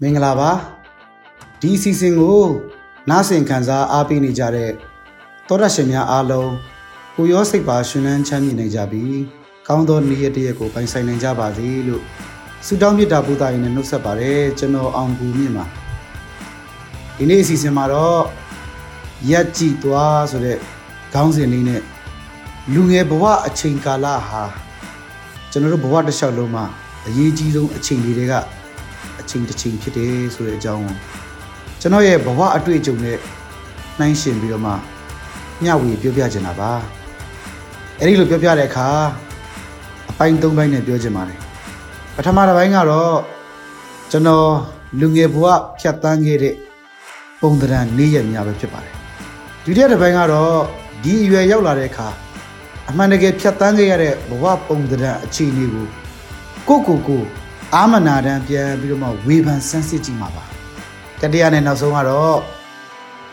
မင်္ဂလာပါဒီအစီအစဉ်ကိုနားဆင်ခံစားအားပေးနေကြတဲ့သောရရှင်များအားလုံးကိုရောစိတ်ပါရှင်လန်းချမ်းမြေ့နိုင်ကြပြီးကောင်းသောနေ့ရက်တစ်ရက်ကိုပိုင်ဆိုင်နိုင်ကြပါစေလို့ဆုတောင်းမေတ္တာပို့သရင်နဲ့နှုတ်ဆက်ပါတယ်ကျွန်တော်အောင်ကူမြင့်ပါဒီနေ့အစီအစဉ်မှာတော့ရက်ကြည့်သွားဆိုတဲ့ခေါင်းစဉ်လေးနဲ့လူငယ်ဘဝအချိန်ကာလဟာ ကျွန်တော်တို့ဘဝတစ်လျှောက်လုံးမှာအရေးကြီးဆုံးအချိန်တွေကအချိန်တစ်ချိန်ဖြစ်တယ်ဆိုတဲ့အကြောင်းကိုကျွန်တော်ရဲ့ဘဝအတွေ့အကြုံနဲ့နှိုင်းယှဉ်ပြီးတော့မှမျှဝေပြောပြချင်တာပါအဲ့ဒီလိုပြောပြတဲ့အခါအပိုင်း၃ပိုင်းနဲ့ပြောချင်ပါတယ်ပထမတစ်ပိုင်းကတော့ကျွန်တော်လူငယ်ဘဝဖြတ်တန်းခဲ့တဲ့ပုံသဏ္ဍာန်နေ့ရက်များပဲဖြစ်ပါတယ်ဒုတိယတစ်ပိုင်းကတော့ဒီအရွယ်ရောက်လာတဲ့အခါ အမှန်တကယ်ဖြတ်တန်းခဲ့ရတဲ့ဘဝပုံသဏ္ဍာန်အခြေအနေကိုကိုကိုကိုအာမနာတန်းပြန်ပြီးတော့မှဝေဖန်ဆန်းစစ်ကြည့်မှာပါတတိယနဲ့နောက်ဆုံးကတော့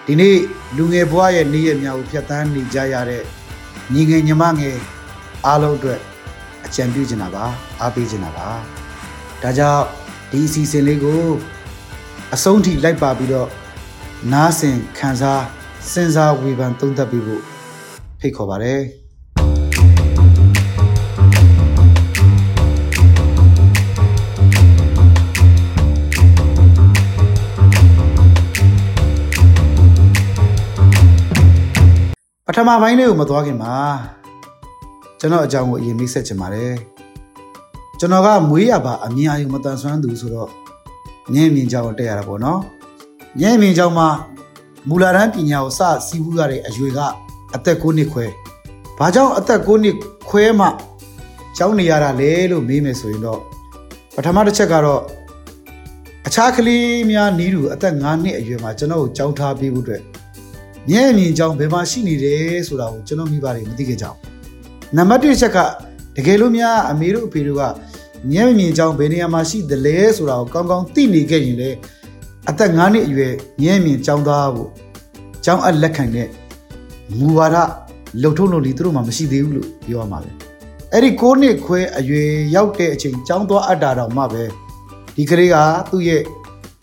ဒီနေ့လူငယ်ဘဝရဲ့နေ့ရက်များကိုဖြတ်တန်းနေကြရတဲ့ညီငယ်ညီမငယ်အားလုံးအတွက်အကြံပြုချင်တာပါအားပေးချင်တာပါဒါကြောင့်ဒီအစီအစဉ်လေးကိုအဆုံးထိလိုက်ပါပြီးတော့နားဆင်ခံစားစဉ်းစားဝေဖန်သုံးသပ်ပြီးဖို့ဖိတ်ခေါ်ပါတယ် ပထမပိုင်းလေးကိုမသွားခင်မှာကျွန်တော်အကြောင်းကိုအရင်မိတ်ဆက်ချင်ပါတယ်ကျွန်တော်ကမွေးရပါအမြင်အယုံမတန်ဆွမ်းသူဆိုတော့ညင်မြင်ကြောင်းတက်ရတာပေါ့နော်ညင်မြင်ကြောင်းမှာမူလာတန်းပညာကိုစစီးပူးရတဲ့အရွယ်ကအသက်9နှစ်ခွဲဘာကြောင့်အသက်9နှစ်ခွဲမှကျောင်းနေရတာလဲလို့မေးမယ်ဆိုရင်တော့ပထမတစ်ချက်ကတော့အခြားကလေးများနီးတူအသက်9နှစ်အရွယ်မှာကျွန်တော်ကိုကြောင်းထားပေးဖို့အတွက် ညံ့မြင်ကြောင်းဘယ်မှာရှိနေတယ်ဆိုတာကိုကျွန်တော်မိဘတွေမသိခဲ့ကြဘူးနံပါတ်1ချက်ကတကယ်လို့များအမေတို့အဖေတို့ကညံ့မြင်ကြောင်းဘယ်နေရာမှာရှိသလဲဆိုတာကိုကောင်းကောင်းသိနေခဲ့ရင်လေအသက်9နှစ်အရွယ်ညံ့မြင်ကြောင်းသားဖို့ကြောင်းအပ်လက်ခံတဲ့မူဝါဒလှုပ်ထုံးလို့လီသူတို့မှမရှိသေးဘူးလို့ပြောရမှာပဲအဲ့ဒီ9နှစ်ခွဲအရွယ်ရောက်တဲ့အချိန်ကြောင်းသွားအပ်တာတော့မှပဲဒီကလေးကသူ့ရဲ့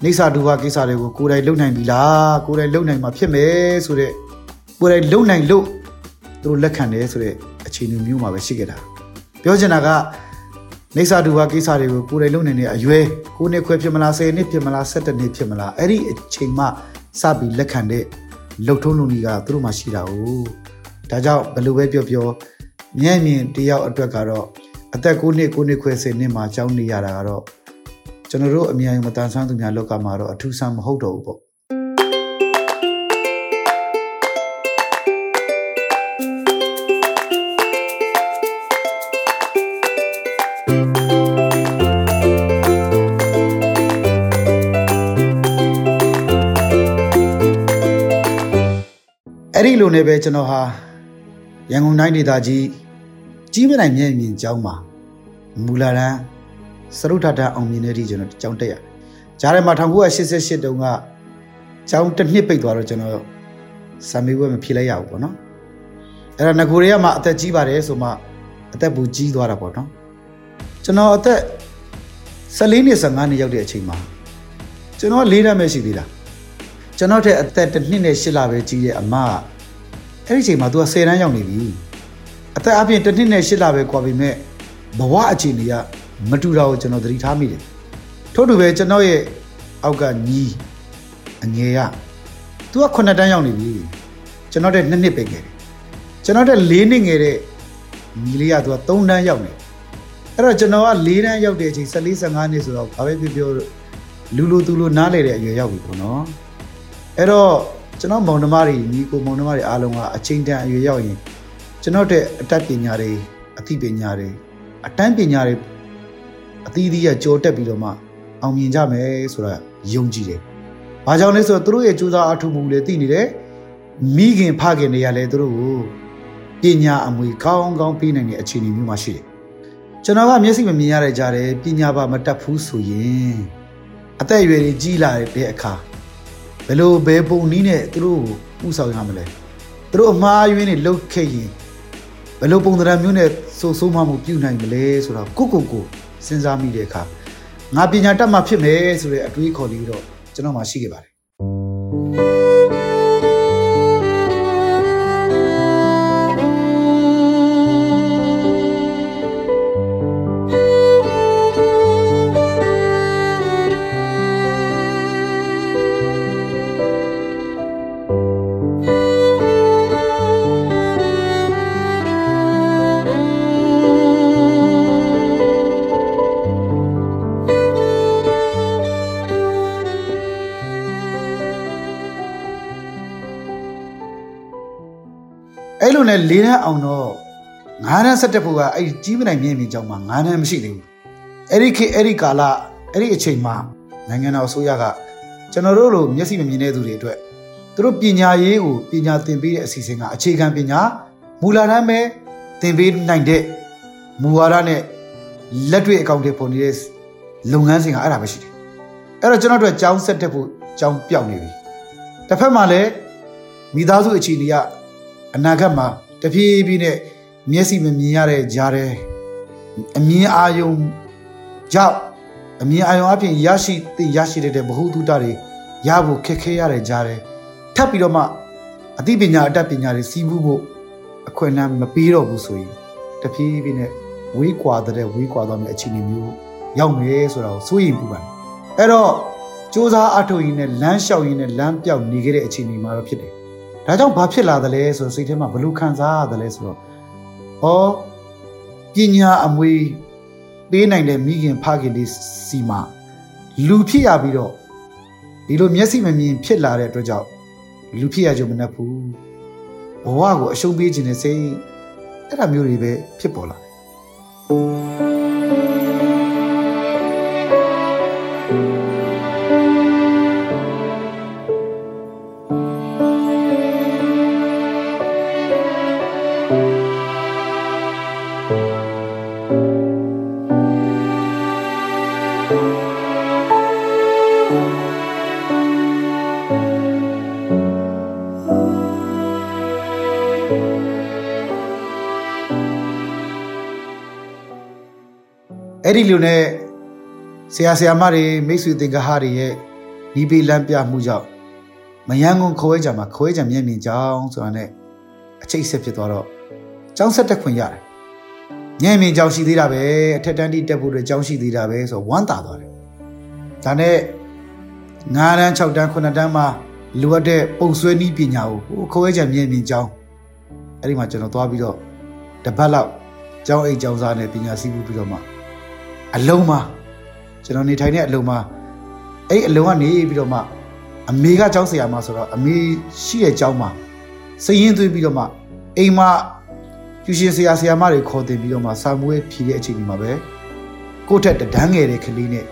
နေစာဒူဘာကိစ္စတွေကိုကိုယ်တိုင်လုပ်နိုင်ပြီလားကိုယ်တိုင်လုပ်နိုင်မှာဖြစ်မယ်ဆိုတော့ကိုယ်တိုင်လုပ်နိုင်လို့သူတို့လက်ခံတယ်ဆိုတဲ့အခြေအနေမျိုးမှာပဲရှိခဲ့တာပြောချင်တာကနေစာဒူဘာကိစ္စတွေကိုကိုယ်တိုင်လုပ်နိုင်တဲ့အရွယ်9နှစ်ခွဲဖြစ်မလား10နှစ်ဖြစ်မလား17နှစ်ဖြစ်မလားအဲ့ဒီအချိန်မှစပြီးလက်ခံတဲ့လှုပ်ထုံးလုံကြီးကသူတို့မှရှိတာ哦ဒါကြောင့်ဘယ်လိုပဲပြောပြောမြဲမြင်တယောက်အတွက်ကတော့အသက်9နှစ်9နှစ်ခွဲ10နှစ်မှာကြောင်းနေရတာကတော့ ကျွန်တော်တို့အများကြီးမတန်ဆန်းသူများလောကမှာတော့အထူးဆန်းမဟုတ်တော့ဘူးပေါ့အဲ့ဒီလိုနဲ့ပဲကျွန်တော်ဟာရန်ကုန်တိုင်းဒေသကြီးကြီးမနိုင်မြဲမြင်ကျောင်းမှာမူလာတန်း စရုထထအောင်မြင်တဲ့အထိကျွန်တော်ကျောင်းတက်ရတယ်။ဂျားထဲမှာ1988တုန်းကကျောင်းတစ်နှစ်ပိတ်သွားတော့ကျွန်တော်စာမေးပွဲမဖြေလိုက်ရဘူးပေါ့နော်။အဲ့ဒါငကိုတွေကမှအသက်ကြီးပါတယ်ဆိုမှအသက်ပူကြီးသွားတာပေါ့နော်။ကျွန်တော်အသက်14နှစ်15နှစ်ရောက်တဲ့အချိန်မှာကျွန်တော်၄တန်းပဲရှိသေးတာ။ကျွန်တော်တဲ့အသက်တစ်နှစ်နဲ့၈လပဲကြီးတဲ့အမအဲ့ဒီအချိန်မှာ तू က10တန်းရောက်နေပြီ။အသက်အပြင်တစ်နှစ်နဲ့၈လပဲကွာပြီမဲ့ဘဝအခြေအနေက မတူတာကိုကျွန်တော်သတိထားမိတယ်ထို့တူပဲကျွန်တော်ရဲ့အောက်ကညီအငယ်က तू က9တန်းရောက်နေပြီကျွန်တော်တဲ့2နှစ်ပဲငယ်တယ်ကျွန်တော်တဲ့4နှစ်ငယ်တဲ့ညီလေးက तू က3တန်းရောက်နေအဲ့တော့ကျွန်တော်က4တန်းရောက်တဲ့အချိန်14 15နှစ်ဆိုတော့ဘာပဲပြောပြောလူလူသူလူနားလေတဲ့အရွယ်ရောက်ပြီပေါ့နော်အဲ့တော့ကျွန်တော်မောင်နှမတွေညီကိုမောင်နှမတွေအားလုံးကအချိန်တန်အရွယ်ရောက်ရင်ကျွန်တော်တဲ့အတတ်ပညာတွေအသိပညာတွေအတန်းပညာတွေ အသီးသီးရကြောတက်ပြီးတော့မှအောင်မြင်ကြမယ်ဆိုတာယုံကြည်တယ်။ဘာကြောင့်လဲဆိုတော့သူတို့ရဲ့ကြိုးစားအထုမှုတွေသိနေတယ်။မိခင်ဖခင်တွေကလည်းသူတို့ကိုပညာအမွေကောင်းကောင်းပေးနိုင်တဲ့အခြေအနေမျိုးမှာရှိတယ်။ကျွန်တော်ကမျက်စိမမြင်ရတဲ့ကြားတယ်ပညာပါမတတ်ဘူးဆိုရင်အသက်အရွယ်ကြီးလာတဲ့အခါဘယ်လိုဘယ်ပုံနည်းနဲ့သူတို့ကိုဥဆောင်ရမလဲ။သူတို့အမှားယွင်းနေလှုပ်ခဲ့ရင်ဘယ်လိုပုံသဏ္ဍာန်မျိုးနဲ့စိုးစိုးမှမှုပြုနိုင်မလဲဆိုတော့ကိုကိုကို စဉ်းစားမိတဲ့အခါငါပညာတတ်မှဖြစ်မယ်ဆိုတဲ့အတွေးခေါ်လေးတော့ကျွန်တော်မှရှိခဲ့ပါတယ် အဲ့လိုနဲ့လေးတန်းအောင်တော့ငါးတန်းဆက်တက်ဖို့ကအဲ့ဒီကြီးမနိုင်မြင့်မြင့်ကြောင်းမှာငါးတန်းမရှိသေးဘူးအဲ့ဒီခေတ်အဲ့ဒီကာလအဲ့ဒီအချိန်မှာနိုင်ငံတော်အစိုးရကကျွန်တော်တို့လိုမျက်စိမမြင်တဲ့သူတွေအတွက်သူတို့ပညာရေးကိုပညာသင်ပေးတဲ့အစီအစဉ်ကအခြေခံပညာမူလတန်းပဲသင်ပေးနိုင်တဲ့မူဝါဒနဲ့လက်တွေ့အကောင့်တွေပေါ်နေတဲ့လုပ်ငန်းစဉ်ကအဲ့ဒါပဲရှိတယ်အဲ့တော့ကျွန်တော်တို့ကြောင်းဆက်တက်ဖို့ကြောင်းပြောင်းနေပြီတစ်ဖက်မှာလည်းမိသားစုအခြေအနေက အနာဂတ်မှာတဖြည်းဖြည်းနဲ့မျက်စိမမြင်ရတဲ့ကြားတဲ့အမြင်အာယုံကြောင့်အမြင်အာယုံအပြင်ရရှိသိရရှိတဲ့ဗဟုသုတတွေရဖို့ခက်ခဲရတဲ့ကြားတဲ့ထပ်ပြီးတော့မှအသိပညာအတတ်ပညာတွေစီးပူးဖို့အခွင့်အလမ်းမပေးတော့ဘူးဆိုရင်တဖြည်းဖြည်းနဲ့ဝေးကွာတဲ့ဝေးကွာသွားမယ့်အခြေအနေမျိုးရောက်မယ်ဆိုတာကိုစိုးရိမ်ပူပန်အဲ့တော့စ조사အထုတ်ရင်းနဲ့လမ်းလျှောက်ရင်းနဲ့လမ်းပြောက်နေခဲ့တဲ့အခြေအနေမှာတော့ဖြစ်တယ် ဒါကြောင့်ဘာဖြစ်လာသလဲဆိုတော့စိတ်ထဲမှာဘလို့ခံစားရသလဲဆိုတော့ဩပညာအမွေပေးနိုင်တဲ့မိခင်ဖခင်လေးစီမှာလူဖြစ်ရပြီးတော့ဒီလိုမျက်စိမမြင်ဖြစ်လာတဲ့အတွက်ကြောင့်လူဖြစ်ရကြမနှက်ဘူးဘဝကိုအရှုံးပေးခြင်းနဲ့စိတ်အဲ့ဒါမျိုးတွေပဲဖြစ်ပေါ်လာတယ် အဲ့ဒီလိုနဲ့ဆရာဆရာမတွေမိတ်ဆွေသင်္ကဟတွေရဲ့ဒီပေးလမ်းပြမှုကြောင့်မယန်းကုန်းခွဲကြမှာခွဲကြမျက်မြင်ကြောင်းဆိုတာနဲ့အချိတ်ဆက်ဖြစ်သွားတော့ကျောင်းဆက်တက်ခွင့်ရတယ်ညံ့မြင်ကြောင်းရှိသေးတာပဲအထက်တန်းတိတက်ဖို့အတွက်ကျောင်းရှိသေးတာပဲဆိုတော့ဝမ်းသာသွားတယ်ဒါနဲ့9တန်း6တန်း9တန်းမှာလိုအပ်တဲ့ပုံဆွဲနည်းပညာကိုဟိုခွဲကြမျက်မြင်ကြောင်းအဲ့ဒီမှာကျွန်တော်သွားပြီးတော့တပတ်လောက်ကျောင်းအိတ်ကျောင်းစားနဲ့ပညာစည်းပြီးတော့မှ အလုံးမှာကျွန်တော်နေထိုင်တဲ့အလုံးမှာအဲ့ဒီအလုံးကနေပြီးတော့မှအမေကကျောင်းဆရာမဆိုတော့အမေရှိတဲ့ကျောင်းမှာစရင်သွေးပြီးတော့မှအိမ်မှာကျူရှင်ဆရာဆရာမတွေခေါ်တင်ပြီးတော့မှစာမွေးဖြီးတဲ့အချိန်ဒီမှာပဲကိုယ့်ထက်တန်းငယ်တဲ့ကလေးနဲ့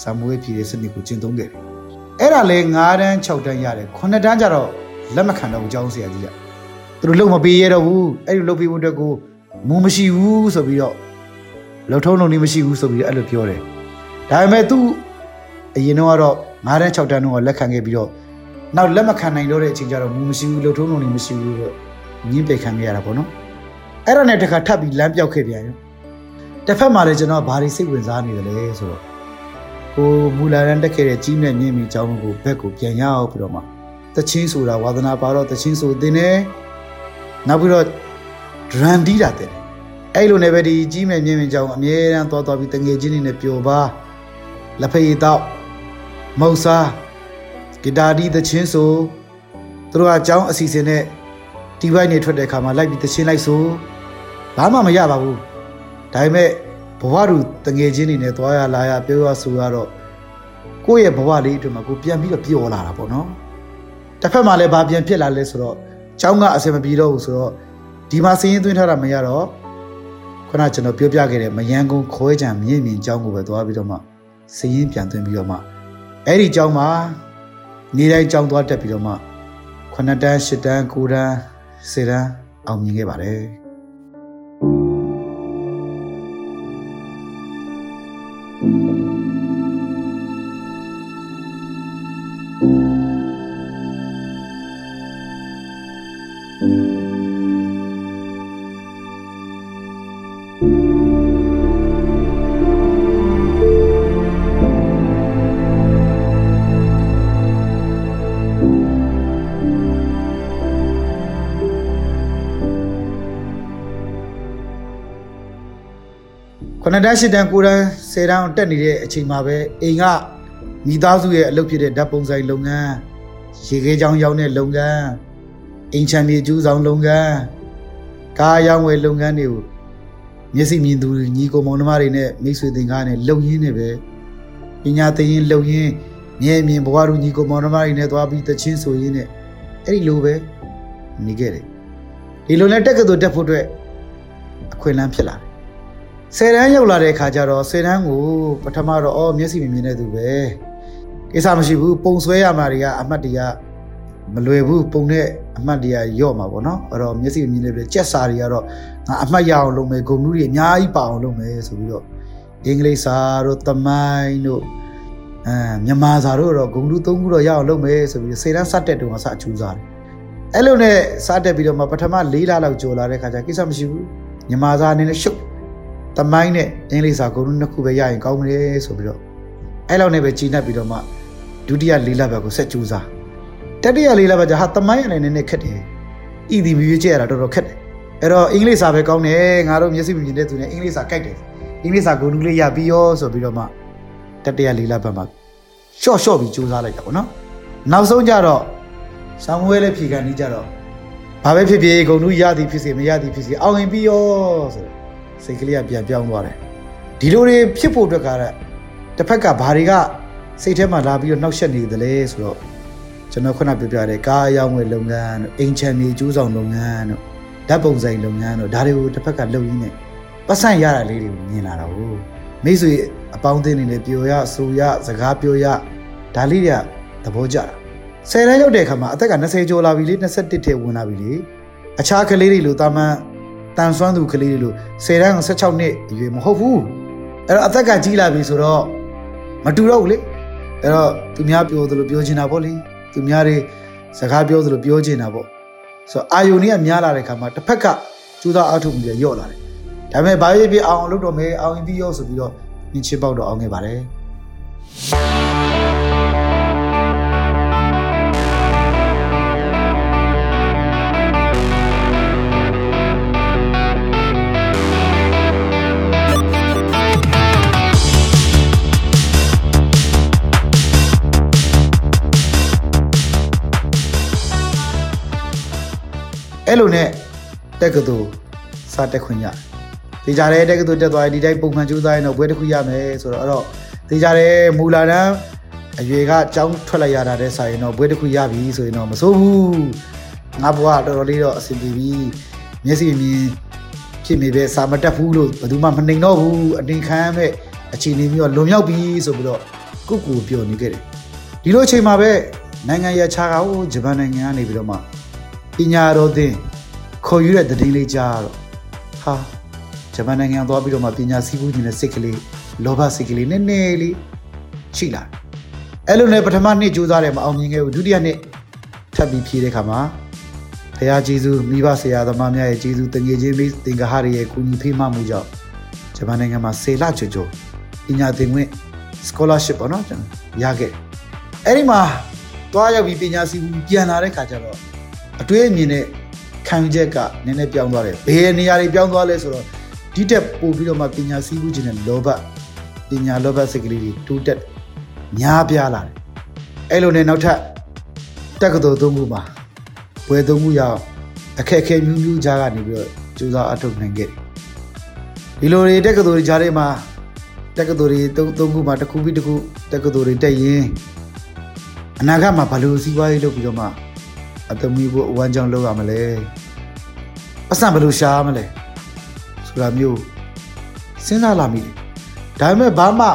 စာမွေးဖြီးတဲ့စနစ်ကိုကျင့်သုံးခဲ့တယ်အဲ့ဒါလဲ9တန်း6တန်းရတယ်9တန်းကျတော့လက်မခံတော့ဘူးကျောင်းဆရာကြီးကသူတို့လုံမပေးရတော့ဘူးအဲ့ဒီလုံပေးဖို့အတွက်ကိုမူမရှိဘူးဆိုပြီးတော့ လုံထုံးလုံးနေမရှိဘူးဆိုပြီးတော့အဲ့လိုပြောတယ်ဒါပေမဲ့သူအရင်တော့ကတော့9တန်း6တန်းတော့လက်ခံခဲ့ပြီးတော့နောက်လက်မခံနိုင်တော့တဲ့အချိန်ကျတော့မူမရှိဘူးလုံထုံးလုံးနေမရှိဘူးတော့ညင်းပယ်ခံခဲ့ရတာပေါ့နော်အဲ့ဒါနဲ့တခါထပ်ပြီးလမ်းပြောက်ခဲ့ပြန်ရောတစ်ဖက်မှာလည်းကျွန်တော်ဘာတွေစိတ်ဝင်စားနေတယ်လဲဆိုတော့ကိုမူလာရန်တက်ခဲ့တဲ့ကြီးမြတ်မြင့်မီအကြောင်းကိုဘက်ကိုပြန်ရောက်ပြီးတော့မှတချင်းဆိုတာဝါသနာပါတော့တချင်းဆိုတင်တယ်နောက်ပြီးတော့ဒရန်တီးတာတဲ့ အဲ့လိုနဲ့ပဲဒီကြီးမြတ်မြင့်မီအကြောင်းအမြဲတမ်းသွားသွားပြီးတငယ်ချင်းတွေနဲ့ပျော်ပါလက်ဖက်ရည်တော့မုတ်စားဂီတာတီးတချင်းဆိုသူတို့ကအကြောင်းအစီအစဉ်နဲ့ဒီဘိုက်နေထွက်တဲ့အခါမှာလိုက်ပြီးတချင်းလိုက်ဆိုဘာမှမရပါဘူးဒါပေမဲ့ဘဝတူတငယ်ချင်းတွေနဲ့သွားရလာရပြောရဆိုရတော့ကိုယ့်ရဲ့ဘဝလေးအတွက်မှာကိုပြန်ပြီးတော့ပျော်လာတာပေါ့နော်တစ်ဖက်မှာလည်းဘာပြန်ဖြစ်လာလဲဆိုတော့เจ้าကအစင်မပြေတော့ဘူးဆိုတော့ဒီမှာစည်ရင်သွင်းထားတာမရတော့ ခုနကျွန်တော်ပြောပြခဲ့တဲ့မယန်းကုန်းခွဲကြံမြင့်မြင့်ကျောင်းကိုပဲသွားပြီးတော့မှစည်ရင်ပြန်သွင်းပြီးတော့မှအဲ့ဒီကျောင်းမှာနေတိုင်းကျောင်းသွားတက်ပြီးတော့မှ9တန်း10တန်း9တန်း10တန်းအောင်မြင်ခဲ့ပါတယ် ခုနှစ်တန်းရှစ်တန်းကိုတန်းဆယ်တန်းတက်နေတဲ့အချိန်မှာပဲအိမ်ကမိသားစုရဲ့အလုပ်ဖြစ်တဲ့ဓာတ်ပုံဆိုင်လုပ်ငန်းရေခဲချောင်းရောင်းတဲ့လုပ်ငန်းအိမ်ချမ်းမြေကျူးဆောင်လုပ်ငန်းကားရောင်းဝယ်လုပ်ငန်းတွေကိုမျက်စိမြင်သူညီကိုမောင်နှမတွေနဲ့မိတ်ဆွေတင်ကားနဲ့လုံရင်းနေပဲပညာသင်ရင်လုံရင်းမြဲမြင်ဘဝတို့ညီကိုမောင်နှမတွေနဲ့သွားပြီးတချင်းဆိုရင်းနဲ့အဲ့ဒီလိုပဲနေခဲ့တယ်ဒီလိုနဲ့တက်ကတူတက်ဖို့အတွက်အခွင့်အလမ်းဖြစ်လာတယ် ဆယ်တန်းရောက်လာတဲ့အခါကျတော့ဆယ်တန်းကိုပထမတော့အော်မျက်စိမမြင်တဲ့သူပဲကိစ္စမရှိဘူးပုံဆွဲရမှာတွေကအမှတ်တရမလွယ်ဘူးပုံနဲ့အမှတ်တရရော့မှာပေါ့နော်အဲ့တော့မျက်စိမမြင်တဲ့ပြကြက်စာတွေကတော့ငါအမှတ်ရအောင်လုပ်မယ်ဂုံမှုတွေအများကြီးပါအောင်လုပ်မယ်ဆိုပြီးတော့အင်္ဂလိပ်စာတို့သမိုင်းတို့အဲမြန်မာစာတို့တော့ဂုံမှုသုံးခုတော့ရအောင်လုပ်မယ်ဆိုပြီးဆယ်တန်းစတဲ့တုန်းကစအချူစားတယ်အဲ့လိုနဲ့စတက်ပြီးတော့မှပထမ၄လလောက်ကြော်လာတဲ့ခါကျကိစ္စမရှိဘူးမြန်မာစာအနေနဲ့ရှုပ် တမိုင်းနဲ့အင်္ဂလိပ်စာကုန်လုံးနှစ်ခုပဲရရင်ကောင်းမလဲဆိုပြီးတော့အဲ့လောက်နဲ့ပဲကြီးနှက်ပြီးတော့မှဒုတိယလေးလဘက်ကိုဆက်ကြိုးစားတတိယလေးလဘက်ကျဟာတမိုင်းအနေနဲ့နဲ့ခက်တယ်ဤဒီမြွေးကျဲရတာတော်တော်ခက်တယ်အဲ့တော့အင်္ဂလိပ်စာပဲကောင်းတယ်ငါတို့မျက်စိမြင်တဲ့သူနဲ့အင်္ဂလိပ်စာကြိုက်တယ်အင်္ဂလိပ်စာကုန်လုံးလေးရပြီးရောဆိုပြီးတော့မှတတိယလေးလဘက်မှာရှော့ရှော့ပြီးကြိုးစားလိုက်တာပေါ့နော်နောက်ဆုံးကျတော့ဆာမွေးလည်းဖြေခံနေကြတော့ဘာပဲဖြစ်ဖြစ်ဂုံလူရသည်ဖြစ်စေမရသည်ဖြစ်စေအောင်ရင်ပြီးရောဆိုတော့ စိတ်ကလေးကပြန်ပြောင်းသွားတယ်ဒီလိုတွေဖြစ်ဖို့အတွက်ကတစ်ဖက်ကဘာတွေကစိတ်ထဲမှာလာပြီးတော့နှောက်ယှက်နေတယ်လဲဆိုတော့ကျွန်တော်ခုနပြောပြတဲ့ကားအရောင်းဝယ်လုပ်ငန်းတို့အိမ်ချမ်းမြေကျူးဆောင်လုပ်ငန်းတို့ဓာတ်ပုံဆိုင်လုပ်ငန်းတို့ဒါတွေကိုတစ်ဖက်ကလုပ်ရင်းနဲ့ပတ်စံရတာလေးတွေကိုမြင်လာတာဟုတ်မိတ်ဆွေအပေါင်းအသင်းတွေနဲ့ပြောရဆိုရစကားပြောရဒါလေးတွေကသဘောကျတာဆယ်တန်းရောက်တဲ့အခါမှာအသက်က20ကျော်လာပြီလေ21ထဲဝင်လာပြီလေအခြားကလေးတွေလိုတာမန် တန်ဆွမ်းသူကလေးတွေလို10တန်း16နှစ်အရွယ်မဟုတ်ဘူးအဲ့တော့အသက်ကကြီးလာပြီဆိုတော့မတူတော့ဘူးလေအဲ့တော့သူများပြောသလိုပြောချင်တာပေါ့လေသူများတွေစကားပြောသလိုပြောချင်တာပေါ့ဆိုတော့အာယုန်ကြီးကများလာတဲ့ခါမှာတစ်ဖက်ကကျူးသားအထုပ်ပြီးရော့လာတယ်ဒါပေမဲ့ဘာဖြစ်ဖြစ်အောင်လုပ်တော့မယ်အောင်ရင်ပြီးရောဆိုပြီးတော့ညချစ်ပေါက်တော့အောင်ခဲ့ပါတယ် အဲ့လိုနဲ့တက်ကတူစတက်ခွင့်ရတယ်။ဒီကြတဲ့တက်ကတူတက်သွားရင်ဒီတိုင်းပုံမှန်ကြိုးစားရင်တော့ဘွဲတစ်ခုရမယ်ဆိုတော့အဲ့တော့ဒီကြတဲ့မူလာတန်းအရွယ်ကကြောင်းထွက်လိုက်ရတာတဲ့ဆိုင်ရင်တော့ဘွဲတစ်ခုရပြီဆိုရင်တော့မစိုးဘူး။ငါဘွားတော်တော်လေးတော့အဆင်ပြေပြီ။မျက်စိမြင်ဖြစ်နေပဲစာမတက်ဘူးလို့ဘယ်သူမှမနှိမ်တော့ဘူးအတင်ခံမဲ့အခြေအနေမျိုးကလွန်မြောက်ပြီဆိုပြီးတော့ကုတ်ကူပြောနေခဲ့တယ်။ဒီလိုအချိန်မှာပဲနိုင်ငံရခြားကဟိုဂျပန်နိုင်ငံကနေပြီးတော့မှ ပညာတော်သင်ခေါ်ယူတဲ့သတင်းလေးကြားတော့ဟာဂျပန်နိုင်ငံသွားပြီးတော့မှပညာစည်းဘူးနေတဲ့စိတ်ကလေးလောဘစိတ်ကလေးနည်းနည်းလေးရှိလာတယ်အဲ့လိုနဲ့ပထမနှစ်ကြိုးစားတယ်မအောင်မြင်ခဲ့ဘူးဒုတိယနှစ်ထပ်ပြီးဖြေတဲ့ခါမှာဘုရားကျေးဇူးမိဘဆရာသမားများရဲ့ကျေးဇူးတငယ်ချင်းမိသင်္ကာဟတွေရဲ့ကူညီဖေးမမှုကြောင့်ဂျပန်နိုင်ငံမှာဆေလချွတ်ချွတ်ပညာသင်ခွင့် scholarship ပေါ့နော်ကျွန်တော်ရခဲ့တယ်အဲ့ဒီမှာသွားရောက်ပြီးပညာစည်းဘူးပြန်လာတဲ့ခါကျတော့ အတွေးအမြင်နဲ့ခံယူချက်ကနည်းနည်းပြောင်းသွားတယ်ဘယ်နေရာတွေပြောင်းသွားလဲဆိုတော့ဒီတက်ပို့ပြီးတော့မှပညာစည်းမှုခြင်းနဲ့လောဘပညာလောဘစိတ်ကလေးတွေတိုးတက်များပြားလာတယ်အဲ့လိုနဲ့နောက်ထပ်တက္ကသိုလ်သုံးခုမှာဘွယ်သုံးခုရအောင်အခက်အခဲမျိုးမျိုးကြားကနေပြီးတော့ကြိုးစားအထောက်နိုင်ခဲ့တယ်ဒီလိုတွေတက္ကသိုလ်တွေကြားထဲမှာတက္ကသိုလ်တွေသုံးသုံးခုမှာတစ်ခုပြီးတစ်ခုတက္ကသိုလ်တွေတက်ရင်အနာဂတ်မှာဘယ်လိုစီးပွားရေးလုပ်ပြီးတော့မှ အသမီးဖို့အဝမ်းကြောင်းလောက်ရမလဲပတ်စံဘယ်လိုရှားမလဲဆိုတာမျိုးစဉ်းစားလာမိတယ်ဒါပေမဲ့ဘာမှ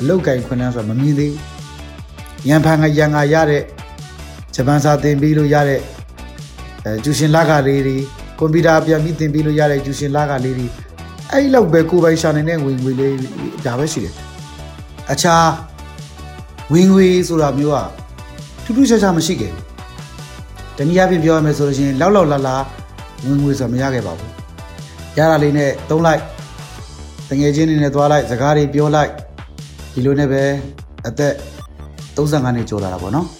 အလောက်ကင်ခွန်းလန်းဆိုတာမမြင်သေးဘူးရန်ဖန်ကရန်ကရတဲ့ဂျပန်စာသင်ပြီးလို့ရတဲ့အဲကျူရှင်လကလေးတွေကွန်ပျူတာပြန်ပြီးသင်ပြီးလို့ရတဲ့ကျူရှင်လကလေးတွေအဲ့ဒီလောက်ပဲကိုယ်ပိုင်ရှာနိုင်တဲ့ဝင်ငွေလေးဒါပဲရှိတယ်အခြားဝင်ငွေဆိုတာမျိုးကထူးထူးခြားခြားမရှိခဲ့ဘူး တနည်းအားဖြင့်ပြောရမယ်ဆိုလို့ရှိရင်လောက်လောက်လာလာဝင်ငွေဆိုတာမရခဲ့ပါဘူးရတာလေးနဲ့သုံးလိုက်တငယ်ချင်းတွေနဲ့သွားလိုက်စကားတွေပြောလိုက်ဒီလိုနဲ့ပဲအသက်35နှစ်ကျော်လာတာပေါ့နော်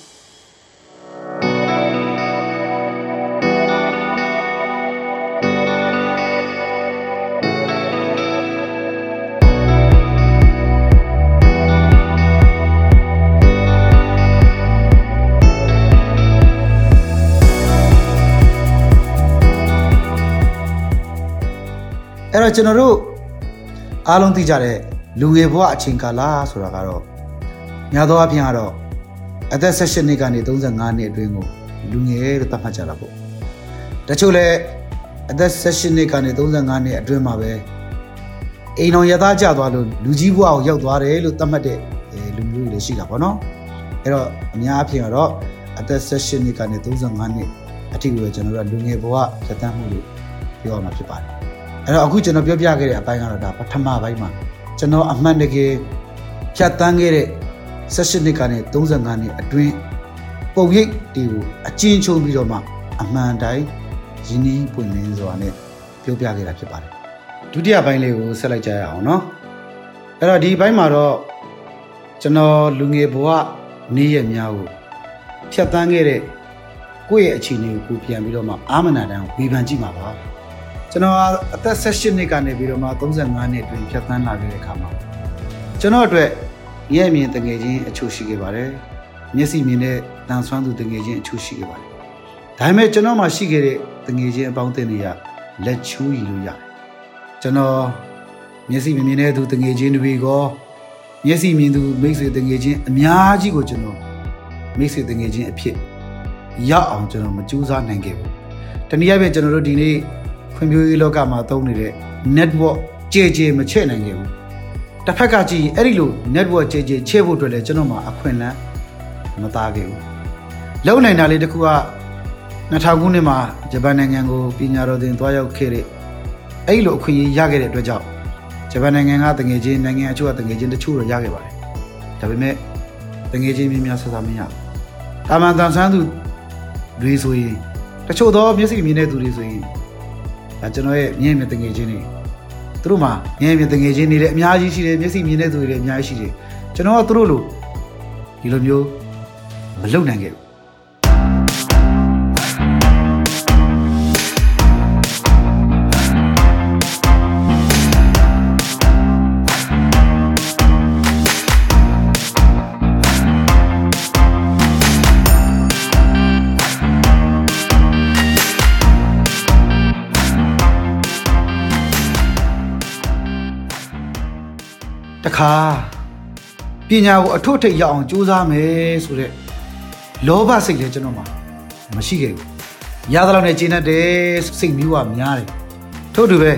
တော့ကျွန်တော်တို့အားလုံးသိကြတဲ့လူငယ်ဘဝအချိန်ကာလဆိုတာကတော့များသောအားဖြင့်ကတော့အသက်18နှစ်ကနေ35နှစ်အတွင်းကိုလူငယ်လို့သတ်မှတ်ကြတာပေါ့တချို့လည်းအသက်18နှစ်ကနေ35နှစ်အတွင်းမှာပဲအိမ်တော်ရသားကြသွားလို့လူကြီးဘဝကိုရောက်သွားတယ်လို့သတ်မှတ်တဲ့အဲလူမျိုးတွေလည်းရှိတာပေါ့နော်အဲ့တော့အများအားဖြင့်ကတော့အသက်18နှစ်ကနေ35နှစ်အထိကိုပဲကျွန်တော်တို့ကလူငယ်ဘဝဖြတ်သန်းမှုလို့ပြောရမှာဖြစ်ပါတယ် အဲ့တော့အခုကျွန်တော်ပြောပြခဲ့တဲ့အပိုင်းကတော့ဒါပထမပိုင်းမှာကျွန်တော်အမှန်တကယ်ဖြတ်တန်းခဲ့တဲ့16နှစ်ကနေ35နှစ်အတွင်းပုံရိပ်တွေကိုအကျဉ်းချုပ်ပြီးတော့မှအမှန်တိုင်းရင်းနှီးပွင့်လင်းစွာနဲ့ပြောပြခဲ့တာဖြစ်ပါတယ်ဒုတိယပိုင်းလေးကိုဆက်လိုက်ကြရအောင်เนาะအဲ့တော့ဒီဘိုင်းမှာတော့ကျွန်တော်လူငယ်ဘဝနေ့ရက်များကိုဖြတ်တန်းခဲ့တဲ့ကိုယ့်ရဲ့အခြေအနေကိုကိုပြန်ပြီးတော့မှအာမနာတန်းကိုဝေဖန်ကြည့်မှာပါ ကျွန်တော်အသက်18နှစ်ကနေပြီးတော့မှ35နှစ်အတွင်းဖြတ်သန်းလာခဲ့တဲ့အခါမှာကျွန်တော်အတွက်ရဲ့အမြင်တငယ်ချင်းအချို့ရှိခဲ့ပါတယ်။မျက်စိမြင်တဲ့တန်ဆွမ်းသူတငယ်ချင်းအချို့ရှိခဲ့ပါတယ်။ဒါပေမဲ့ကျွန်တော်မှရှိခဲ့တဲ့တငယ်ချင်းအပေါင်းအသင်းတွေကလက်ချိုးရည်လို့ရတယ်။ကျွန်တော်မျက်စိမမြင်တဲ့သူတငယ်ချင်းတွေကောမျက်စိမြင်သူမိတ်ဆွေတငယ်ချင်းအများကြီးကိုကျွန်တော်မိတ်ဆွေတငယ်ချင်းအဖြစ်ရောက်အောင်ကျွန်တော်မကြိုးစားနိုင်ခဲ့ဘူး။တနည်းအားဖြင့်ကျွန်တော်တို့ဒီနေ့ ဖွံ့ဖြိုးရေးလောကမှာသုံးနေတဲ့ network ကြဲကြဲမချဲ့နိုင်ခဲ့ဘူးတစ်ဖက်ကကြည့်ရင်အဲ့ဒီလို network ကြဲကြဲချဲ့ဖို့အတွက်လည်းကျွန်တော်မှာအခွင့်အလမ်းမသားခဲ့ဘူးလုံနိုင်တာလေးတစ်ခုက2000ခုနှစ်မှာဂျပန်နိုင်ငံကိုပညာတော်သင်သွားရောက်ခဲ့တဲ့အဲ့ဒီလိုအခွင့်အရေးရခဲ့တဲ့အတွက်ကြောင့်ဂျပန်နိုင်ငံကတငယ်ချင်းနိုင်ငံအချို့ကတငယ်ချင်းတချို့တော့ရခဲ့ပါတယ်ဒါပေမဲ့တငယ်ချင်းများများဆက်စားမရဘူးတာမန်တန်ဆန်းသူတွေဆိုရင်တချို့သောမျက်စိမြင်တဲ့သူတွေဆိုရင် ဒါကျွန်တော်ရဲ့မြင်မြင်တငယ်ချင်းတွေသူတို့မှာမြင်မြင်တငယ်ချင်းတွေလည်းအများကြီးရှိတယ်မျက်စိမြင်တဲ့သူတွေလည်းအများကြီးရှိတယ်ကျွန်တော်ကသူတို့လိုဒီလိုမျိုးမလုပ်နိုင်ခဲ့ဘူး တခါပညာကိုအထွတ်ထိပ်ရအောင်ကြိုးစားမယ်ဆိုတဲ့လောဘစိတ်လည်းကျွန်တော်မှာမရှိခဲ့ဘူးရသလောက်နဲ့ကျင်းတတ်တဲ့စိတ်မျိုးကများတယ်ထို့တူပဲ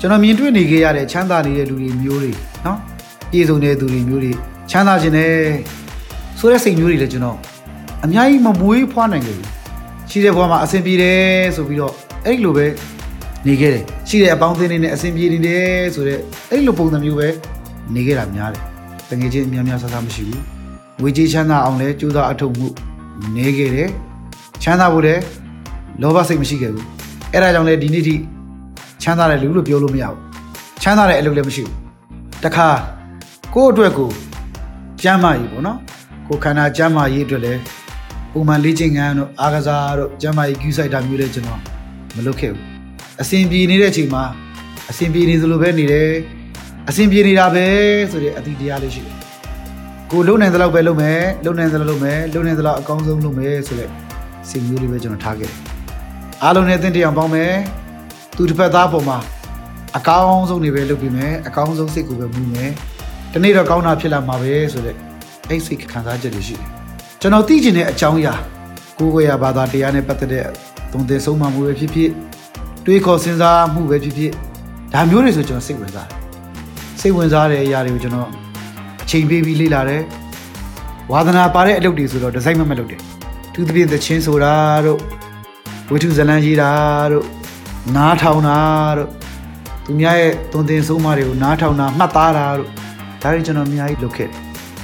ကျွန်တော်မြင်တွေ့နေခဲ့ရတဲ့ချမ်းသာနေတဲ့လူတွေမျိုးတွေနော်ပြည်စုံတဲ့သူတွေမျိုးတွေချမ်းသာခြင်းနဲ့ဆိုတဲ့စိတ်မျိုးတွေလည်းကျွန်တော်အများကြီးမမွေးဖွားနိုင်ခဲ့ဘူးရှိတဲ့ဘဝမှာအဆင်ပြေတယ်ဆိုပြီးတော့အဲ့ဒီလိုပဲနေခဲ့တယ်ရှိတဲ့အပေါင်းအသင်းတွေနဲ့အဆင်ပြေနေတယ်ဆိုတော့အဲ့ဒီလိုပုံစံမျိုးပဲ နေခဲ့တာများတယ်တကယ်ချင်းအများများဆဆမရှိဘူးငွေကြေးချမ်းသာအောင်လဲကြိုးစားအထောက်မှုနေခဲ့တယ်ချမ်းသာဖို့လည်းလောဘစိတ်မရှိခဲ့ဘူးအဲ့ဒါကြောင့်လဲဒီနေ့ထိချမ်းသာတဲ့လူလို့ပြောလို့မရဘူးချမ်းသာတဲ့အလုပ်လည်းမရှိဘူးတခါကိုယ့်အတွက်ကိုကျမ်းမာရေးပေါ့နော်ကိုယ်ခန္ဓာကျမ်းမာရေးအတွက်လည်းပုံမှန်လေ့ကျင့်ခန်းတို့အားကစားတို့ကျမ်းမာရေးကူးဆိုင်တာမျိုးလည်းကျွန်တော်မလုပ်ခဲ့ဘူးအစဉ်ပြေနေတဲ့အချိန်မှာအစဉ်ပြေနေသလိုပဲနေတယ် အစဉ်ပြေနေတာပဲဆိုတဲ့အသည့်တရားလေးရှိတယ်ကိုလုံနိုင်သလောက်ပဲလုံမယ်လုံနိုင်သလောက်လုံမယ်လုံနိုင်သလောက်အကောင်းဆုံးလုံမယ်ဆိုတဲ့စိတ်မျိုးလေးပဲကျွန်တော်ထားခဲ့တယ်အားလုံးနဲ့အသင်တရားပေါင်းမယ်သူတစ်ဖက်သားပေါ်မှာအကောင်းဆုံးနေပဲလုပ်ပြီးမယ်အကောင်းဆုံးစိတ်ကိုပဲမူမယ်ဒီနေ့တော့ကောင်းတာဖြစ်လာမှာပဲဆိုတဲ့အဲ့စိတ်ခံစားချက်တွေရှိတယ်ကျွန်တော်သိချင်တဲ့အကြောင်းအရာကိုယ်ကိုယ်ရဘာသာတရားနဲ့ပတ်သက်တဲ့သုံးသင်ဆုံးမမှုပဲဖြစ်ဖြစ်တွေးခေါ်စဉ်းစားမှုပဲဖြစ်ဖြစ်ဒါမျိုးတွေဆိုကျွန်တော်စိတ်ဝင်စားတယ် စိတ်ဝင်စားတဲ့အရာတွေကိုကျွန်တော်အချိန်ပေးပြီးလေ့လာတယ်ဝါသနာပါတဲ့အလုပ်တွေဆိုတော့ဒီဇိုင်းမမလုပ်တယ်သူသဖြင့်သချင်းဆိုတာတို့ဝိထုဇလန်းရေးတာတို့နားထောင်တာတို့သူများရဲ့သွန်သင်ဆုံးမတွေကိုနားထောင်တာမှတ်သားတာတို့ဒါတွေကျွန်တော်အများကြီးလုပ်ခဲ့တယ်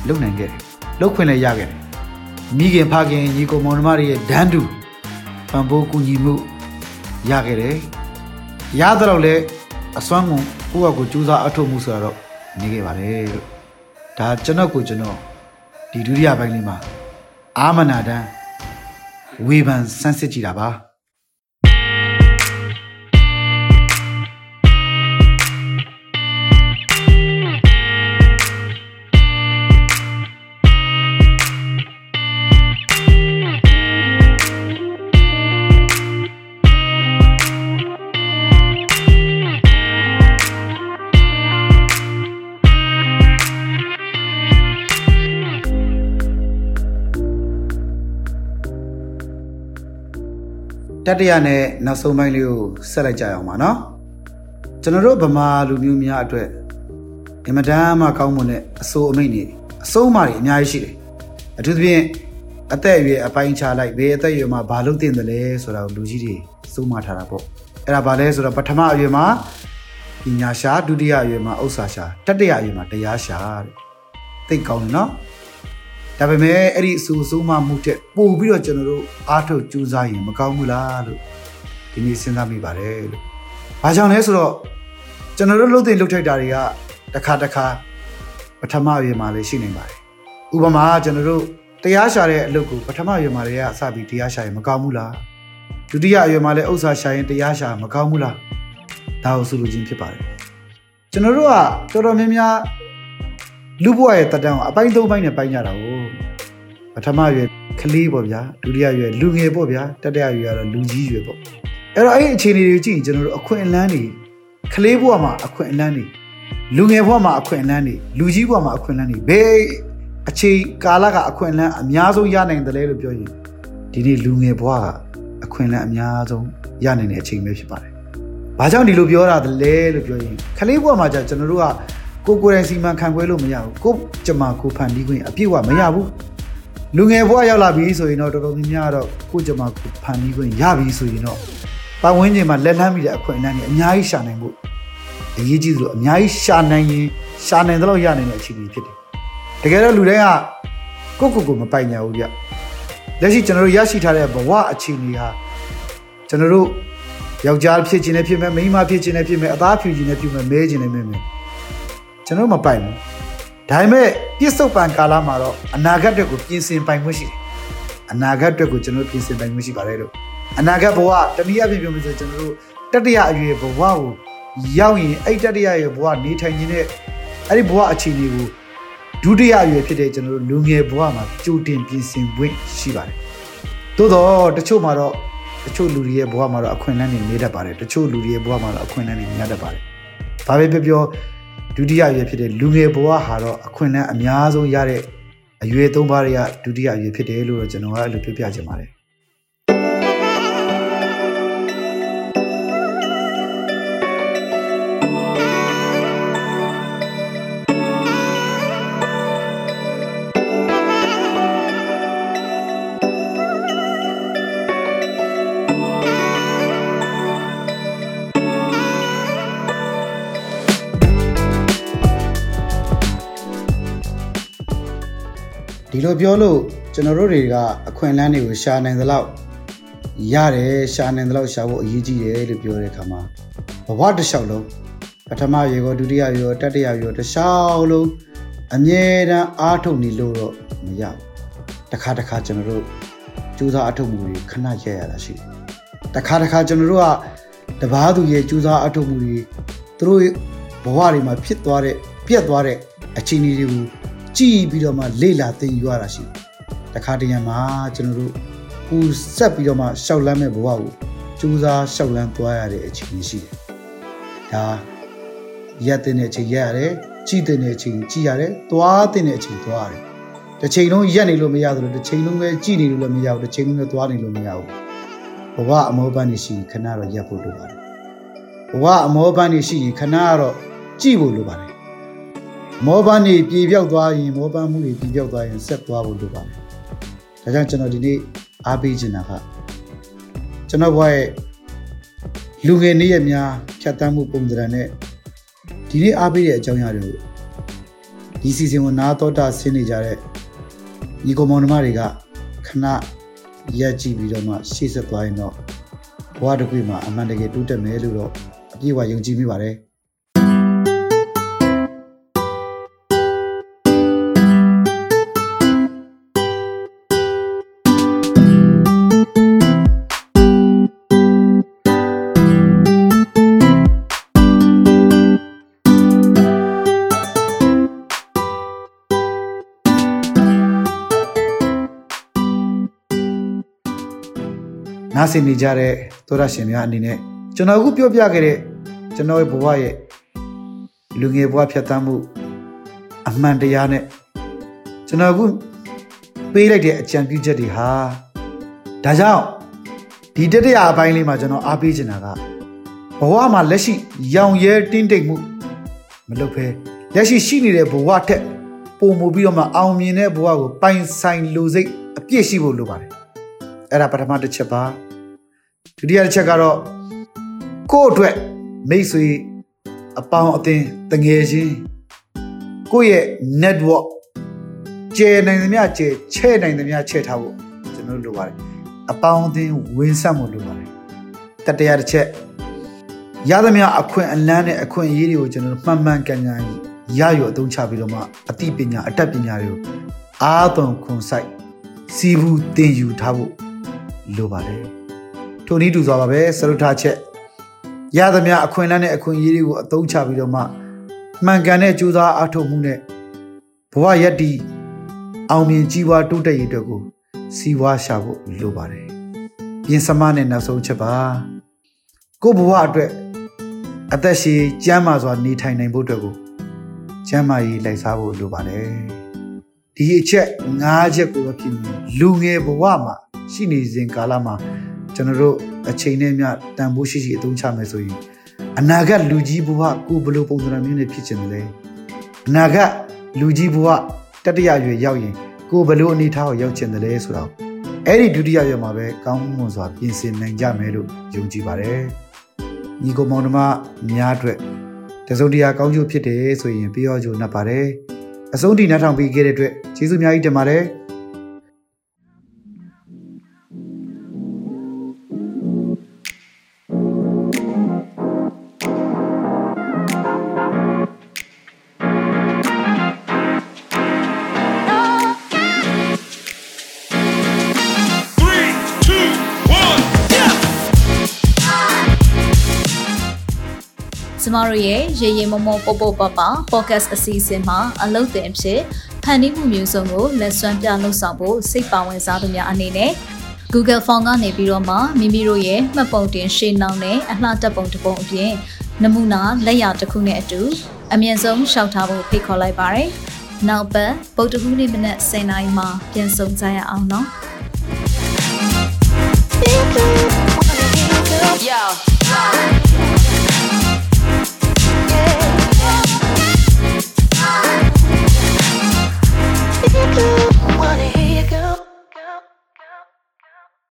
လုပ်နိုင်ခဲ့တယ်လုပ်ခွင့်လည်းရခဲ့တယ်မိခင်ဖခင်ညီကိုမောင်နှမတွေရဲ့ဒန်းတူပံပိုးကူညီမှုရခဲ့တယ်ရတော့လည်းအစွမ်းကုန် ကိုယ့်အကူကြိုးစားအထောက်မှုဆိုတော့နေခဲ့ပါတယ်လို့ဒါကျွန်တော်ကိုကျွန်တော်ဒီဒုတိယပိုင်းလေးမှာအာမနာတန်းဝေဖန်ဆန်းစစ်ကြည့်တာပါ တတိယနဲ့နောက်ဆုံးပိုင်းလေးကိုဆက်လိုက်ကြရအောင်ပါနော်ကျွန်တော်တို့ဗမာလူမျိုးများအတွက်အင်မတန်မှကောင်းမွန်တဲ့အဆိုးအမိတ်တွေအဆုံးအမတွေအများကြီးရှိတယ်အထူးသဖြင့်အသက်အရွယ်အပိုင်းခြားလိုက်ဘယ်အသက်အရွယ်မှာဘာလုပ်တင်တယ်လဲဆိုတာကိုလူကြီးတွေစိုးမထားတာပေါ့အဲ့ဒါဘာလဲဆိုတော့ပထမအရွယ်မှာပညာရှာဒုတိယအရွယ်မှာဥစ္စာရှာတတိယအရွယ်မှာတရားရှာတဲ့သိကောင်းတယ်နော် ဒါပေမဲ့အဲ့ဒီအဆူဆုံးမမှုတဲ့ပို့ပြီးတော့ကျွန်တော်တို့အားထုတ်ကြိုးစားရင်မကောင်းဘူးလားလို့ဒီနေ့စဉ်းစားမိပါတယ်လို့။ဘာကြောင့်လဲဆိုတော့ကျွန်တော်တို့လှုပ်တဲ့လှုပ်ထိုက်တာတွေကတစ်ခါတစ်ခါပထမရေမှာလည်းရှိနေပါတယ်။ဥပမာကျွန်တော်တို့တရားရှာတဲ့အလုပ်ကိုပထမရေမှာလည်းအစပြီးတရားရှာရင်မကောင်းဘူးလား။ဒုတိယအရွယ်မှာလည်းဥစ္စာရှာရင်တရားရှာမကောင်းဘူးလား။ဒါကိုဆိုလိုခြင်းဖြစ်ပါတယ်။ကျွန်တော်တို့ကတော်တော်များများ လူဘဝရဲ့တက်တန်းကိုအပိုင်းသုံးပိုင်းနဲ့ပိုင်းကြတာကိုပထမရွယ်ကလေးပေါ့ဗျာဒုတိယရွယ်လူငယ်ပေါ့ဗျာတတိယရွယ်ကတော့လူကြီးရွယ်ပေါ့အဲ့တော့အဲ့ဒီအခြေအနေတွေကြည့်ရင်ကျွန်တော်တို့အခွင့်အလမ်းတွေကလေးဘဝမှာအခွင့်အလမ်းတွေလူငယ်ဘဝမှာအခွင့်အလမ်းတွေလူကြီးဘဝမှာအခွင့်အလမ်းတွေဘယ်အချိန်ကာလကအခွင့်အလမ်းအများဆုံးရနိုင်တယ်လဲလို့ပြောရင်ဒီနေ့လူငယ်ဘဝကအခွင့်အလမ်းအများဆုံးရနိုင်တဲ့အချိန်ပဲဖြစ်ပါတယ်။ဘာကြောင့်ဒီလိုပြောတာလဲလို့ပြောရင်ကလေးဘဝမှာじゃကျွန်တော်တို့က ကိုကိုယ်တိုင်စီမံခန့်ခွဲလို့မရဘူးကိုကျမကိုဖန်တီးခွင့်အပြည့်အဝမရဘူးလူငယ်ဘဝရောက်လာပြီဆိုရင်တော့တော်တော်များများတော့ကိုကျမကိုဖန်တီးခွင့်ရပြီဆိုရင်တော့ပတ်ဝန်းကျင်မှာလက်လန်းမိတဲ့အခွင့်အလမ်းတွေအများကြီးရှာနိုင်ဖို့အရေးကြီးသလိုအများကြီးရှာနိုင်ရင်ရှာနိုင်တဲ့လောက်ရနိုင်တဲ့အခြေအနေဖြစ်တယ်တကယ်တော့လူတိုင်းကကိုကိုကိုမပိုင်ညာဘူးဗျလက်ရှိကျွန်တော်တို့ရရှိထားတဲ့ဘဝအခြေအနေဟာကျွန်တော်တို့ယောက်ျားဖြစ်ခြင်းနဲ့ဖြစ်မယ်မိန်းမဖြစ်ခြင်းနဲ့ဖြစ်မယ်အသားဖြူခြင်းနဲ့ဖြစ်မယ်မဲခြင်းနဲ့မဲမယ် ကျွန်တော်မပိုင်ဘူးဒါပေမဲ့ပြစ္ဆုတ်ပံကာလမှာတော့အနာဂတ်အတွက်ကိုပြင်ဆင်ပိုင်ခွင့်ရှိတယ်အနာဂတ်အတွက်ကိုကျွန်တော်ပြင်ဆင်ပိုင်ခွင့်ရှိပါတယ်လို့အနာဂတ်ဘဝတနည်းအားဖြင့်ပြောမယ်ဆိုကျွန်တော်တို့တတိယအရွယ်ဘဝကိုရောက်ရင်အဲ့တတိယအရွယ်ဘဝနေထိုင်ခြင်းနဲ့အဲ့ဒီဘဝအခြေအနေကိုဒုတိယအရွယ်ဖြစ်တဲ့ကျွန်တော်တို့လူငယ်ဘဝမှာကြိုတင်ပြင်ဆင်ခွင့်ရှိပါတယ်သို့တော့တချို့မှာတော့တချို့လူတွေရဲ့ဘဝမှာတော့အခွင့်အလမ်းတွေနေတတ်ပါတယ်တချို့လူတွေရဲ့ဘဝမှာတော့အခွင့်အလမ်းတွေများတတ်ပါတယ်ဘာပဲပြောပြော ဒုတိယအရွယ်ဖြစ်တဲ့လူငယ်ဘဝဟာတော့အခွင့်အလမ်းအများဆုံးရတဲ့အရွယ်သုံးပါးတွေကဒုတိယအရွယ်ဖြစ်တယ်လို့တော့ကျွန်တော်ကအဲ့လိုပြောပြချင်ပါတယ် ဒီလိုပြောလို့ကျွန်တော်တို့တွေကအခွင့်အလမ်းတွေကိုရှာနိုင်သလောက်ရတယ်ရှာနိုင်သလောက်ရှာဖို့အရေးကြီးတယ်လို့ပြောတဲ့အခါမှာဘဝတစ်လျှောက်လုံးပထမရေကောဒုတိယရေကောတတိယရေကောတစ်လျှောက်လုံးအမြဲတမ်းအားထုတ်နေလို့တော့မရဘူးတစ်ခါတစ်ခါကျွန်တော်တို့ကြိုးစားအထုတ်မှုတွေခဏရက်ရတာရှိတယ်တစ်ခါတစ်ခါကျွန်တော်တို့ကတပားသူရဲ့ကြိုးစားအထုတ်မှုတွေသူတို့ဘဝတွေမှာဖြစ်သွားတဲ့ပြက်သွားတဲ့အခြေအနေတွေကို ကြည့်ပြီးတော့မှလေ့လာသင်ယူရတာရှိတယ်တခါတရံမှာကျွန်တော်တို့ပူဆက်ပြီးတော့မှရှောက်လန်းမဲ့ဘဝကိုကြိုးစားရှောက်လန်းသွားရတဲ့အခြေအနေရှိတယ်ဒါရက်တဲ့အချိန်ရက်ရတယ်ကြည့်တဲ့အချိန်ကြည့်ရတယ်သွားတဲ့အချိန်သွားရတယ်တစ်ချိန်လုံးရက်နေလို့မရသလိုတစ်ချိန်လုံးပဲကြည့်နေလို့လည်းမရဘူးတစ်ချိန်လုံးလည်းသွားနေလို့မရဘူးဘဝအမောပန်းနေရှိခဏတော့ရက်ဖို့လိုပါတယ်ဘဘဝအမောပန်းနေရှိရင်ခဏကတော့ကြည့်ဖို့လိုပါတယ် မောပန်းနေပြေပြောက်သွားရင်မောပန်းမှုတွေပြေပြောက်သွားရင်ဆက်သွားဖို့လိုပါတယ်ဒါကြောင့်ကျွန်တော်ဒီနေ့အားပေးချင်တာကကျွန်တော်ဘဝရဲ့လူငယ်နေ့ရက်များဖြတ်တန်းမှုပုံစံနဲ့ဒီနေ့အားပေးတဲ့အကြောင်းအရာတွေကိုဒီစီစဉ်ကိုနားတော်တာဆင်းနေကြတဲ့ညီကောင်မောင်နှမတွေကခဏရက်ကြည့်ပြီးတော့မှရှေ့ဆက်သွားရင်တော့ဘဝတစ်ခုမှာအမှန်တကယ်တိုးတက်မယ်လို့တော့အပြည့်အဝယုံကြည်မိပါတယ် နားဆင်နေကြတဲ့သောရရှင်များအနေနဲ့ကျွန်တော်အခုပြောပြခဲ့တဲ့ကျွန်တော်ရဲ့ဘဝရဲ့လူငယ်ဘဝဖြတ်သန်းမှုအမှန်တရားနဲ့ကျွန်တော်အခုပေးလိုက်တဲ့အကြံပြုချက်တွေဟာဒါကြောင့်ဒီတတိယအပိုင်းလေးမှာကျွန်တော်အားပေးချင်တာကဘဝမှာလက်ရှိရောင်ရဲတင်းတိမ်မှုမလုပ်ဘဲလက်ရှိရှိနေတဲ့ဘဝထက်ပုံမူပြီးတော့မှအောင်မြင်တဲ့ဘဝကိုပိုင်ဆိုင်လူစိတ်အပြည့်ရှိဖို့လိုပါတယ်အဲ့ဒါပထမတစ်ချက်ပါ ဒုတိယတစ်ချက်ကတော့ကိုယ့်အတွက်မိတ်ဆွေအပေါင်းအသင်းတငယ်ချင်းကိုယ့်ရဲ့ network ကျယ်နိုင်သမျှကျယ်ချဲ့နိုင်သမျှချဲ့ထားဖို့ကျွန်တော်လိုပါတယ်အပေါင်းအသင်းဝင်ဆက်မှုလိုပါတယ်တတိယတစ်ချက်ရသမျှအခွင့်အလန်းနဲ့အခွင့်အရေးတွေကိုကျွန်တော်မှန်မှန်ကန်ကန်ရရအသုံးချပြီးတော့မှအသိပညာအတတ်ပညာတွေကိုအားသွန်ခွန်ဆိုင်စီဘူးတင်ယူထားဖို့လိုပါတယ် ထိုနည်းတူစွာပါပဲစရုထားချက်ရသမျှအခွင့်အလန်းနဲ့အခွင့်အရေးတွေကိုအသုံးချပြီးတော့မှမှန်ကန်တဲ့ကြိုးစားအားထုတ်မှုနဲ့ဘဝရက်တီအောင်မြင်ကြီးပွားတိုးတက်ရေးအတွက်ကိုစီးပွားရှာဖို့လိုပါတယ်ပြင်စမနဲ့နောက်ဆုံးချက်ပါကိုဘဝအတွက်အသက်ရှည်ကျန်းမာစွာနေထိုင်နိုင်ဖို့အတွက်ကိုကျန်းမာရေးလိုက်စားဖို့လိုပါတယ်ဒီအချက်၅ချက်ကိုပဲဖြစ်နေလူငယ်ဘဝမှာရှိနေစဉ်ကာလမှာ ကျွန်တော်တို့အချိန်နဲ့မျှတန်ဖိုးရှိရှိအသုံးချမယ်ဆိုရင်အနာဂတ်လူကြီးဘဝကိုဘယ်လိုပုံစံမျိုးနဲ့ဖြစ်ချင်တယ်လဲအနာဂတ်လူကြီးဘဝတတိယရွယ်ရောက်ရင်ကိုဘယ်လိုအနေထားကိုရောက်ချင်တယ်လဲဆိုတော့အဲ့ဒီဒုတိယရွယ်မှာပဲကောင်းမွန်စွာပြင်ဆင်နိုင်ကြမယ်လို့ယုံကြည်ပါတယ်ညီကောင်မောင်နှမများအတွက်တစုံတရာကောင်းကျိုးဖြစ်တယ်ဆိုရင်ပြောကြိုနှပ်ပါတယ်အဆုံးထိနှထောင်ပေးခဲ့တဲ့အတွက်ကျေးဇူးအများကြီးတင်ပါတယ် ကျမတို့ရဲ့ရေရေမမောပေါပေါပပ podcast အစီအစဉ်မှာအလုပ်တင်ဖြစ်ဖန်တီးမှုမျိုးစုံကိုလက်စွမ်းပြလှုပ်ဆောင်ဖို့စိတ်ပါဝင်စားသူများအနေနဲ့ Google Form ကနေပြီးတော့မှမိမိတို့ရဲ့မှတ်ပုံတင်ရှင်းနှောင်းနဲ့အလှတက်ပုံတစ်ပုံအပြင်နမူနာလက်ရာတစ်ခုနဲ့အတူအမြင့်ဆုံးရှောက်ထားဖို့ဖိတ်ခေါ်လိုက်ပါတယ်။နောက်ပတ်ဗုဒ္ဓဟူးနေ့မနက်10:00နာရီမှာပြန်ဆုံကြရအောင်နော်။ Yo. you.